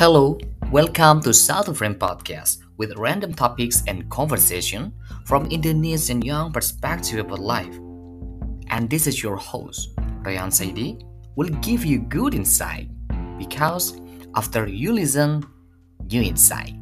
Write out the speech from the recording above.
Hello, welcome to South Frame Podcast with random topics and conversation from Indonesian young perspective about life. And this is your host, Ryan Saidi, will give you good insight because after you listen, you insight.